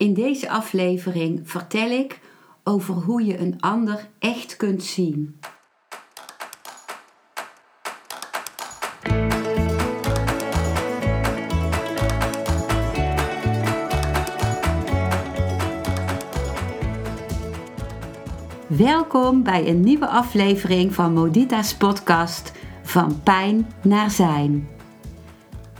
In deze aflevering vertel ik over hoe je een ander echt kunt zien. Welkom bij een nieuwe aflevering van Modita's podcast Van Pijn naar Zijn.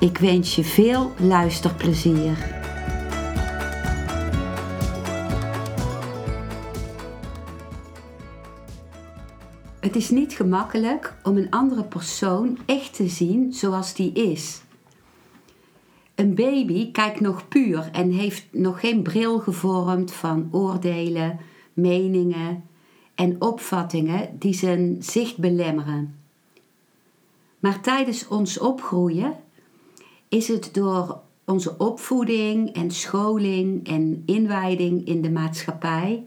Ik wens je veel luisterplezier. Het is niet gemakkelijk om een andere persoon echt te zien zoals die is. Een baby kijkt nog puur en heeft nog geen bril gevormd van oordelen, meningen en opvattingen die zijn zicht belemmeren. Maar tijdens ons opgroeien is het door onze opvoeding en scholing en inwijding in de maatschappij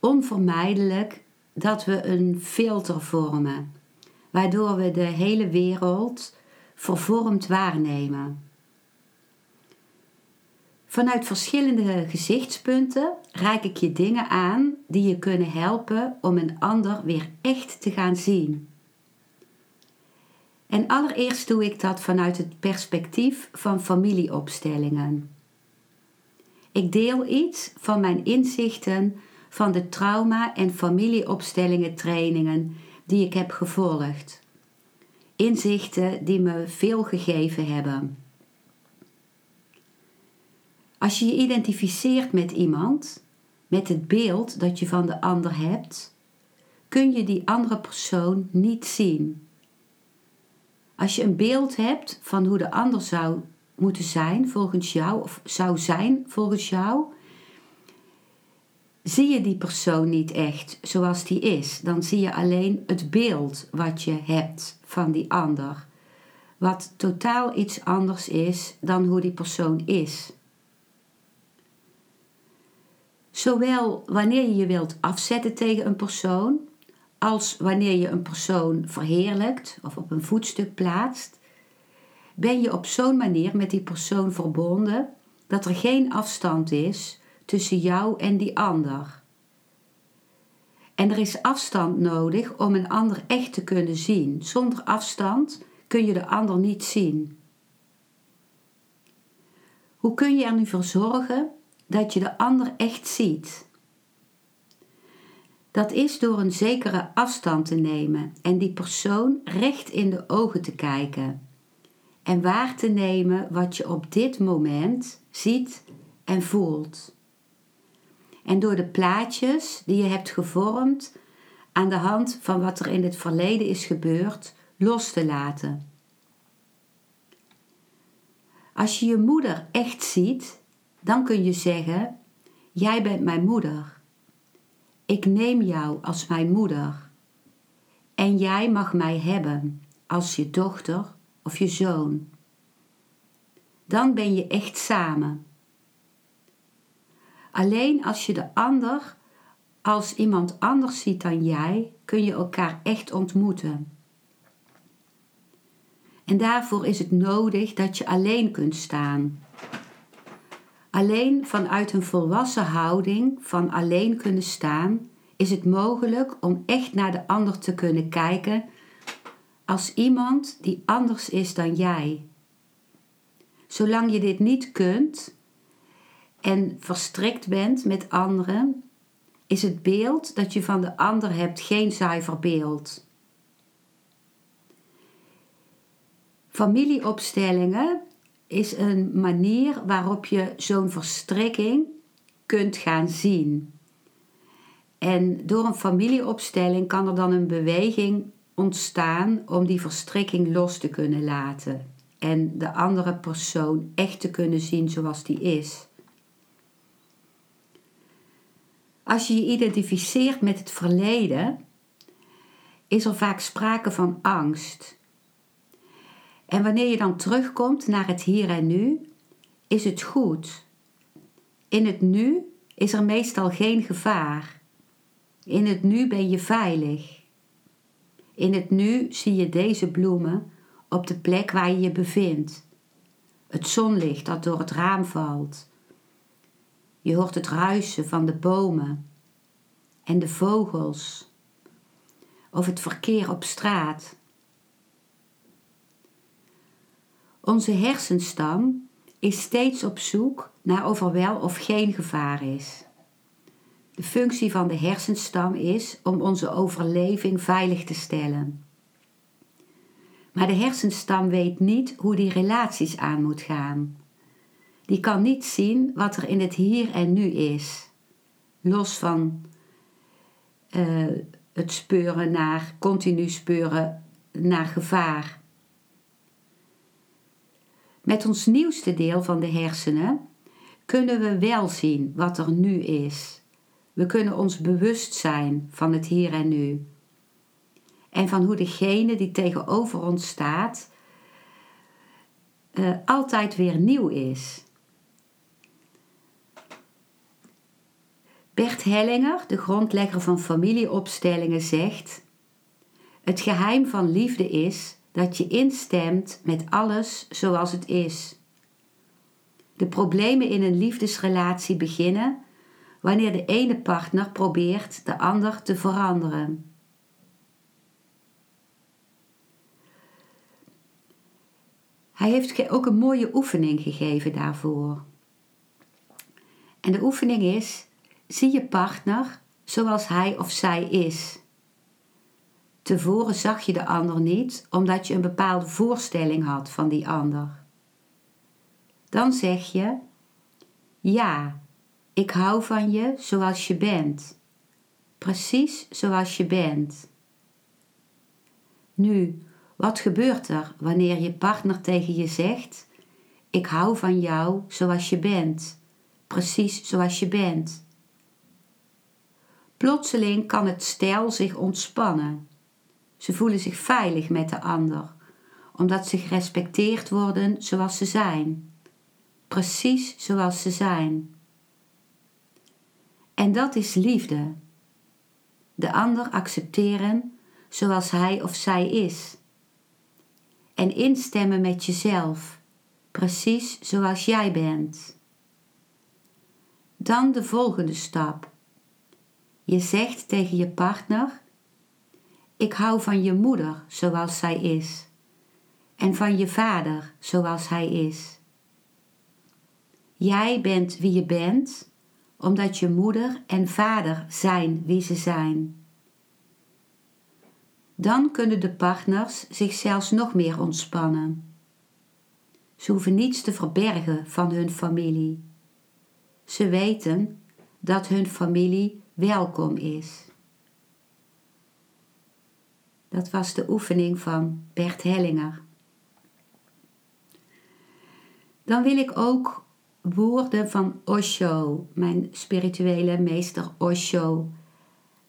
onvermijdelijk dat we een filter vormen, waardoor we de hele wereld vervormd waarnemen. Vanuit verschillende gezichtspunten reik ik je dingen aan die je kunnen helpen om een ander weer echt te gaan zien. En allereerst doe ik dat vanuit het perspectief van familieopstellingen. Ik deel iets van mijn inzichten van de trauma- en familieopstellingen trainingen die ik heb gevolgd. Inzichten die me veel gegeven hebben. Als je je identificeert met iemand, met het beeld dat je van de ander hebt, kun je die andere persoon niet zien. Als je een beeld hebt van hoe de ander zou moeten zijn volgens jou, of zou zijn volgens jou, zie je die persoon niet echt zoals die is. Dan zie je alleen het beeld wat je hebt van die ander. Wat totaal iets anders is dan hoe die persoon is. Zowel wanneer je je wilt afzetten tegen een persoon, als wanneer je een persoon verheerlijkt of op een voetstuk plaatst, ben je op zo'n manier met die persoon verbonden dat er geen afstand is tussen jou en die ander. En er is afstand nodig om een ander echt te kunnen zien. Zonder afstand kun je de ander niet zien. Hoe kun je er nu voor zorgen dat je de ander echt ziet? Dat is door een zekere afstand te nemen en die persoon recht in de ogen te kijken. En waar te nemen wat je op dit moment ziet en voelt. En door de plaatjes die je hebt gevormd aan de hand van wat er in het verleden is gebeurd, los te laten. Als je je moeder echt ziet, dan kun je zeggen: Jij bent mijn moeder. Ik neem jou als mijn moeder. En jij mag mij hebben als je dochter of je zoon. Dan ben je echt samen. Alleen als je de ander als iemand anders ziet dan jij, kun je elkaar echt ontmoeten. En daarvoor is het nodig dat je alleen kunt staan. Alleen vanuit een volwassen houding van alleen kunnen staan is het mogelijk om echt naar de ander te kunnen kijken als iemand die anders is dan jij. Zolang je dit niet kunt en verstrikt bent met anderen, is het beeld dat je van de ander hebt geen zuiver beeld. Familieopstellingen is een manier waarop je zo'n verstrekking kunt gaan zien. En door een familieopstelling kan er dan een beweging ontstaan om die verstrekking los te kunnen laten en de andere persoon echt te kunnen zien zoals die is. Als je je identificeert met het verleden, is er vaak sprake van angst. En wanneer je dan terugkomt naar het hier en nu, is het goed. In het nu is er meestal geen gevaar. In het nu ben je veilig. In het nu zie je deze bloemen op de plek waar je je bevindt. Het zonlicht dat door het raam valt. Je hoort het ruisen van de bomen en de vogels of het verkeer op straat. Onze hersenstam is steeds op zoek naar of er wel of geen gevaar is. De functie van de hersenstam is om onze overleving veilig te stellen. Maar de hersenstam weet niet hoe die relaties aan moet gaan. Die kan niet zien wat er in het hier en nu is, los van uh, het speuren naar, continu speuren naar gevaar. Met ons nieuwste deel van de hersenen kunnen we wel zien wat er nu is. We kunnen ons bewust zijn van het hier en nu. En van hoe degene die tegenover ons staat uh, altijd weer nieuw is. Bert Hellinger, de grondlegger van familieopstellingen, zegt: Het geheim van liefde is dat je instemt met alles zoals het is. De problemen in een liefdesrelatie beginnen wanneer de ene partner probeert de ander te veranderen. Hij heeft ook een mooie oefening gegeven daarvoor. En de oefening is: zie je partner zoals hij of zij is. Tevoren zag je de ander niet omdat je een bepaalde voorstelling had van die ander. Dan zeg je: Ja, ik hou van je zoals je bent. Precies zoals je bent. Nu, wat gebeurt er wanneer je partner tegen je zegt: Ik hou van jou zoals je bent, precies zoals je bent? Plotseling kan het stel zich ontspannen. Ze voelen zich veilig met de ander, omdat ze gerespecteerd worden zoals ze zijn. Precies zoals ze zijn. En dat is liefde. De ander accepteren zoals hij of zij is. En instemmen met jezelf, precies zoals jij bent. Dan de volgende stap je zegt tegen je partner: Ik hou van je moeder zoals zij is, en van je vader zoals hij is. Jij bent wie je bent, omdat je moeder en vader zijn wie ze zijn. Dan kunnen de partners zich zelfs nog meer ontspannen. Ze hoeven niets te verbergen van hun familie. Ze weten dat hun familie welkom is. Dat was de oefening van Bert Hellinger. Dan wil ik ook woorden van Osho, mijn spirituele meester Osho,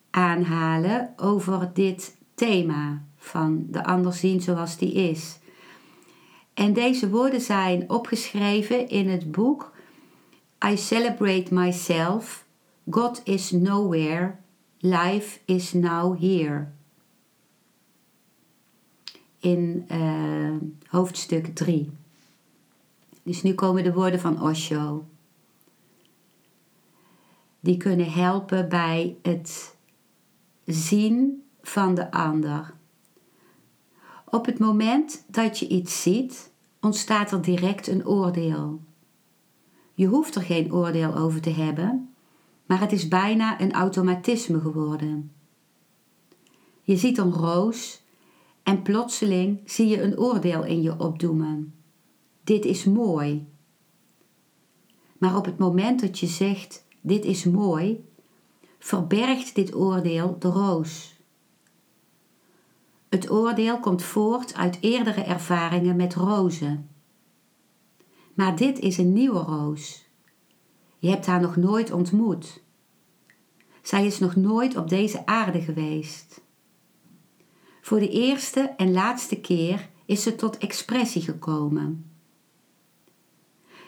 aanhalen over dit thema van de ander zien zoals die is. En deze woorden zijn opgeschreven in het boek I Celebrate Myself God is nowhere, life is now here. In uh, hoofdstuk 3. Dus nu komen de woorden van Osho. Die kunnen helpen bij het zien van de ander. Op het moment dat je iets ziet, ontstaat er direct een oordeel. Je hoeft er geen oordeel over te hebben, maar het is bijna een automatisme geworden. Je ziet een roos en plotseling zie je een oordeel in je opdoemen. Dit is mooi. Maar op het moment dat je zegt: Dit is mooi, verbergt dit oordeel de roos. Het oordeel komt voort uit eerdere ervaringen met rozen. Maar dit is een nieuwe roos. Je hebt haar nog nooit ontmoet. Zij is nog nooit op deze aarde geweest. Voor de eerste en laatste keer is ze tot expressie gekomen.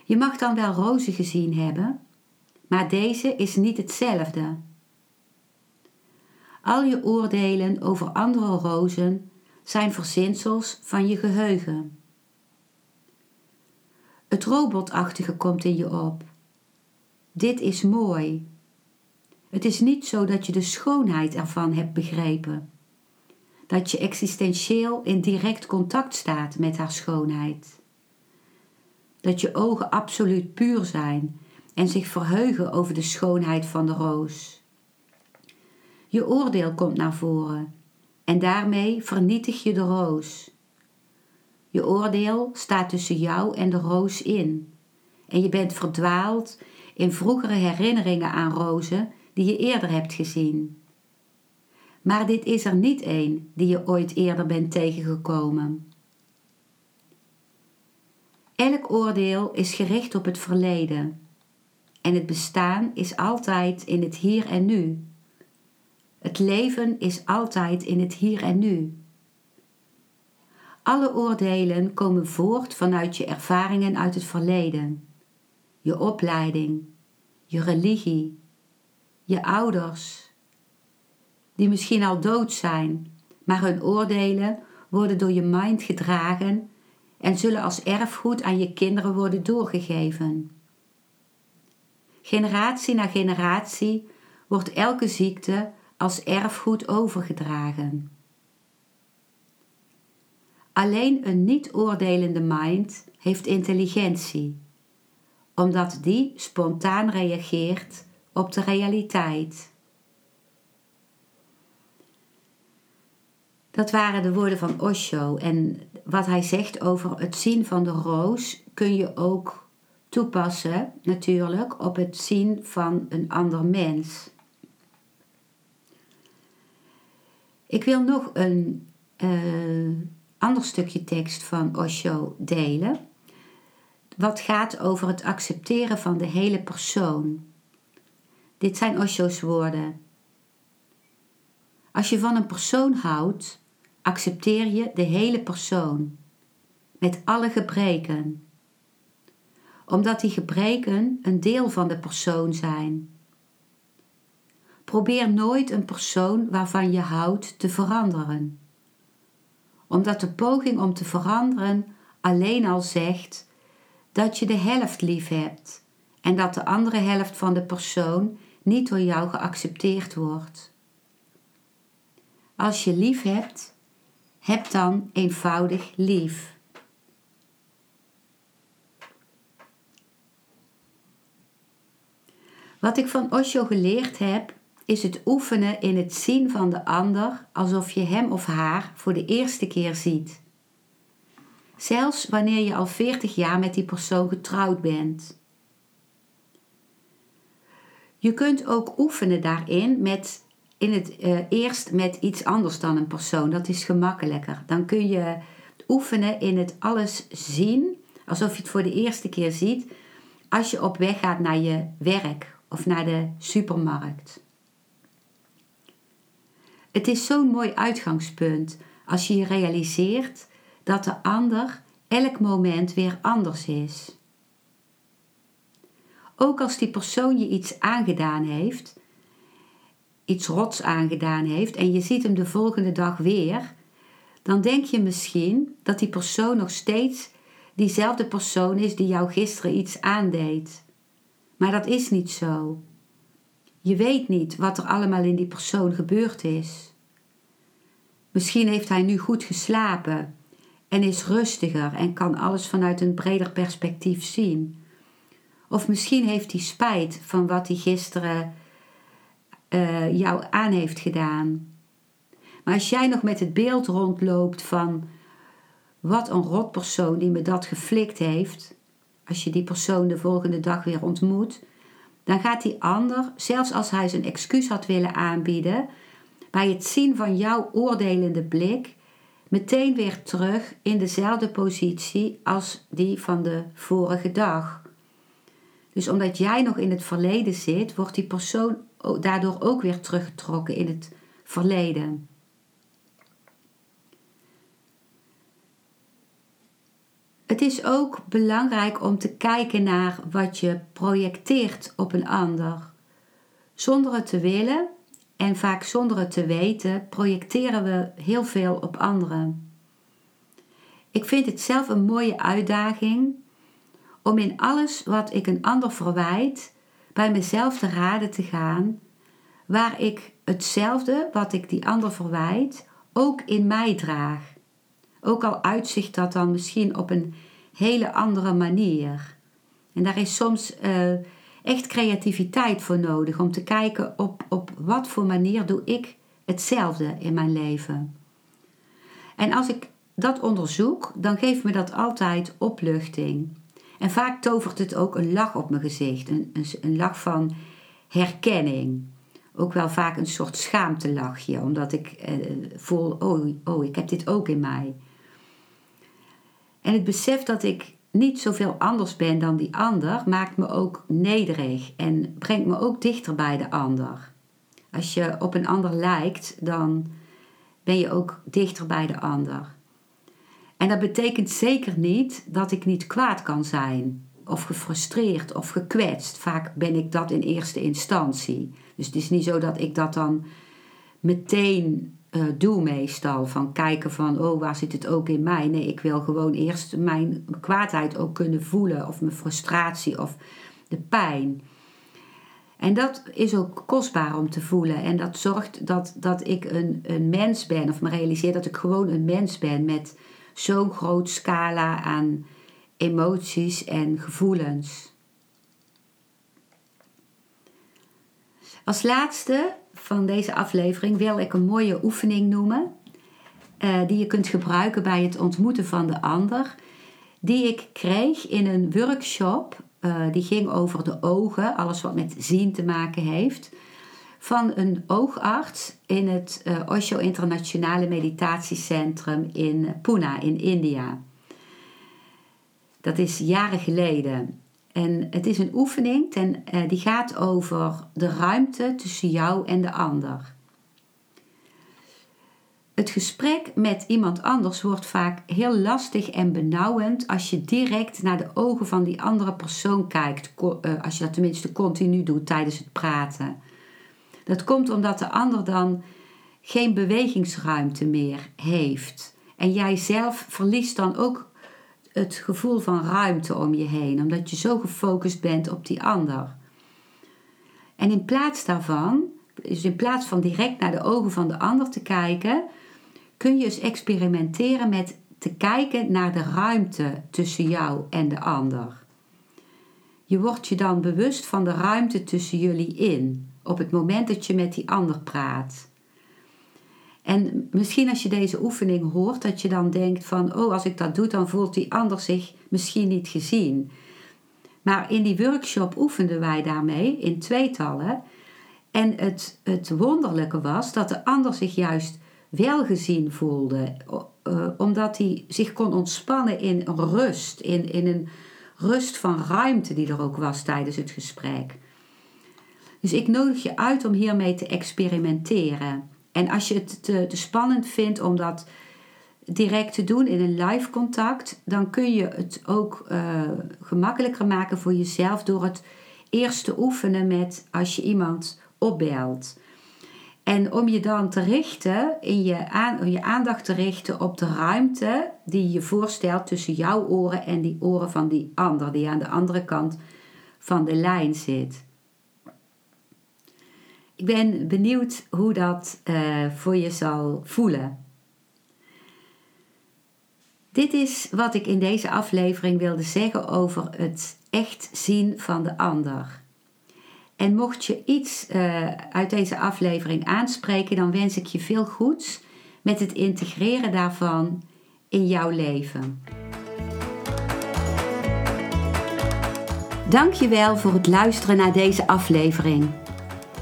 Je mag dan wel rozen gezien hebben, maar deze is niet hetzelfde. Al je oordelen over andere rozen zijn verzinsels van je geheugen. Het robotachtige komt in je op. Dit is mooi. Het is niet zo dat je de schoonheid ervan hebt begrepen. Dat je existentieel in direct contact staat met haar schoonheid. Dat je ogen absoluut puur zijn en zich verheugen over de schoonheid van de roos. Je oordeel komt naar voren en daarmee vernietig je de roos. Je oordeel staat tussen jou en de roos in en je bent verdwaald in vroegere herinneringen aan rozen die je eerder hebt gezien. Maar dit is er niet één die je ooit eerder bent tegengekomen. Elk oordeel is gericht op het verleden en het bestaan is altijd in het hier en nu. Het leven is altijd in het hier en nu. Alle oordelen komen voort vanuit je ervaringen uit het verleden, je opleiding, je religie, je ouders, die misschien al dood zijn, maar hun oordelen worden door je mind gedragen en zullen als erfgoed aan je kinderen worden doorgegeven. Generatie na generatie wordt elke ziekte als erfgoed overgedragen. Alleen een niet-oordelende mind heeft intelligentie, omdat die spontaan reageert op de realiteit. Dat waren de woorden van Osho en wat hij zegt over het zien van de roos kun je ook toepassen natuurlijk op het zien van een ander mens. Ik wil nog een uh, ander stukje tekst van Osho delen. Wat gaat over het accepteren van de hele persoon. Dit zijn Osho's woorden. Als je van een persoon houdt, accepteer je de hele persoon, met alle gebreken, omdat die gebreken een deel van de persoon zijn. Probeer nooit een persoon waarvan je houdt te veranderen, omdat de poging om te veranderen alleen al zegt dat je de helft lief hebt en dat de andere helft van de persoon niet door jou geaccepteerd wordt. Als je lief hebt, heb dan eenvoudig lief. Wat ik van Osho geleerd heb, is het oefenen in het zien van de ander alsof je hem of haar voor de eerste keer ziet. Zelfs wanneer je al 40 jaar met die persoon getrouwd bent. Je kunt ook oefenen daarin met in het uh, eerst met iets anders dan een persoon. Dat is gemakkelijker. Dan kun je oefenen in het alles zien, alsof je het voor de eerste keer ziet, als je op weg gaat naar je werk of naar de supermarkt. Het is zo'n mooi uitgangspunt als je je realiseert dat de ander elk moment weer anders is. Ook als die persoon je iets aangedaan heeft, iets rots aangedaan heeft en je ziet hem de volgende dag weer, dan denk je misschien dat die persoon nog steeds diezelfde persoon is die jou gisteren iets aandeed. Maar dat is niet zo. Je weet niet wat er allemaal in die persoon gebeurd is. Misschien heeft hij nu goed geslapen en is rustiger en kan alles vanuit een breder perspectief zien. Of misschien heeft hij spijt van wat hij gisteren uh, jou aan heeft gedaan. Maar als jij nog met het beeld rondloopt van wat een rotpersoon die me dat geflikt heeft, als je die persoon de volgende dag weer ontmoet, dan gaat die ander, zelfs als hij zijn excuus had willen aanbieden, bij het zien van jouw oordelende blik, meteen weer terug in dezelfde positie als die van de vorige dag. Dus omdat jij nog in het verleden zit, wordt die persoon daardoor ook weer teruggetrokken in het verleden. Het is ook belangrijk om te kijken naar wat je projecteert op een ander. Zonder het te willen en vaak zonder het te weten, projecteren we heel veel op anderen. Ik vind het zelf een mooie uitdaging om in alles wat ik een ander verwijt, bij mezelf te raden te gaan, waar ik hetzelfde wat ik die ander verwijt ook in mij draag. Ook al uitzicht dat dan misschien op een hele andere manier. En daar is soms uh, echt creativiteit voor nodig om te kijken op, op wat voor manier doe ik hetzelfde in mijn leven. En als ik dat onderzoek, dan geeft me dat altijd opluchting. En vaak tovert het ook een lach op mijn gezicht, een, een, lach van herkenning. Ook wel vaak een soort schaamtelachje, omdat ik eh, voel, oh, oh, ik heb dit ook in mij. En het besef dat ik niet zoveel anders ben dan die ander, maakt me ook nederig en brengt me ook dichter bij de ander. Als je op een ander lijkt, dan ben je ook dichter bij de ander. En dat betekent zeker niet dat ik niet kwaad kan zijn, of gefrustreerd of gekwetst. Vaak ben ik dat in eerste instantie. Dus het is niet zo dat ik dat dan meteen uh, doe meestal. Van kijken van, oh, waar zit het ook in mij? Nee, ik wil gewoon eerst mijn kwaadheid ook kunnen voelen. Of mijn frustratie of de pijn. En dat is ook kostbaar om te voelen. En dat zorgt dat, dat ik een, een mens ben. Of me realiseer dat ik gewoon een mens ben met zo'n groot scala aan emoties en gevoelens. Als laatste van deze aflevering wil ik een mooie oefening noemen. Uh, die je kunt gebruiken bij het ontmoeten van de ander. Die ik kreeg in een workshop. Uh, die ging over de ogen, alles wat met zien te maken heeft. Van een oogarts in het uh, Osho Internationale Meditatiecentrum in Pune in India. Dat is jaren geleden. En het is een oefening ten, uh, die gaat over de ruimte tussen jou en de ander. Het gesprek met iemand anders wordt vaak heel lastig en benauwend als je direct naar de ogen van die andere persoon kijkt, uh, als je dat tenminste continu doet tijdens het praten. Dat komt omdat de ander dan geen bewegingsruimte meer heeft. En jij zelf verliest dan ook het gevoel van ruimte om je heen, omdat je zo gefocust bent op die ander. En in plaats daarvan, dus in plaats van direct naar de ogen van de ander te kijken, kun je eens experimenteren met te kijken naar de ruimte tussen jou en de ander. Je wordt je dan bewust van de ruimte tussen jullie in, op het moment dat je met die ander praat. En misschien als je deze oefening hoort, dat je dan denkt van, oh, als ik dat doe, dan voelt die ander zich misschien niet gezien. Maar in die workshop oefenden wij daarmee in tweetallen. En het, het wonderlijke was dat de ander zich juist wel gezien voelde, uh, omdat hij zich kon ontspannen in rust, in, in een rust van ruimte die er ook was tijdens het gesprek. Dus ik nodig je uit om hiermee te experimenteren. En als je het te, te spannend vindt om dat direct te doen in een live contact, dan kun je het ook uh, gemakkelijker maken voor jezelf door het eerst te oefenen met als je iemand opbelt. En om je dan te richten, in je, aan, je aandacht te richten op de ruimte die je voorstelt tussen jouw oren en die oren van die ander, die aan de andere kant van de lijn zit. Ik ben benieuwd hoe dat uh, voor je zal voelen. Dit is wat ik in deze aflevering wilde zeggen over het echt zien van de ander. En mocht je iets uh, uit deze aflevering aanspreken, dan wens ik je veel goeds met het integreren daarvan in jouw leven. Dankjewel voor het luisteren naar deze aflevering.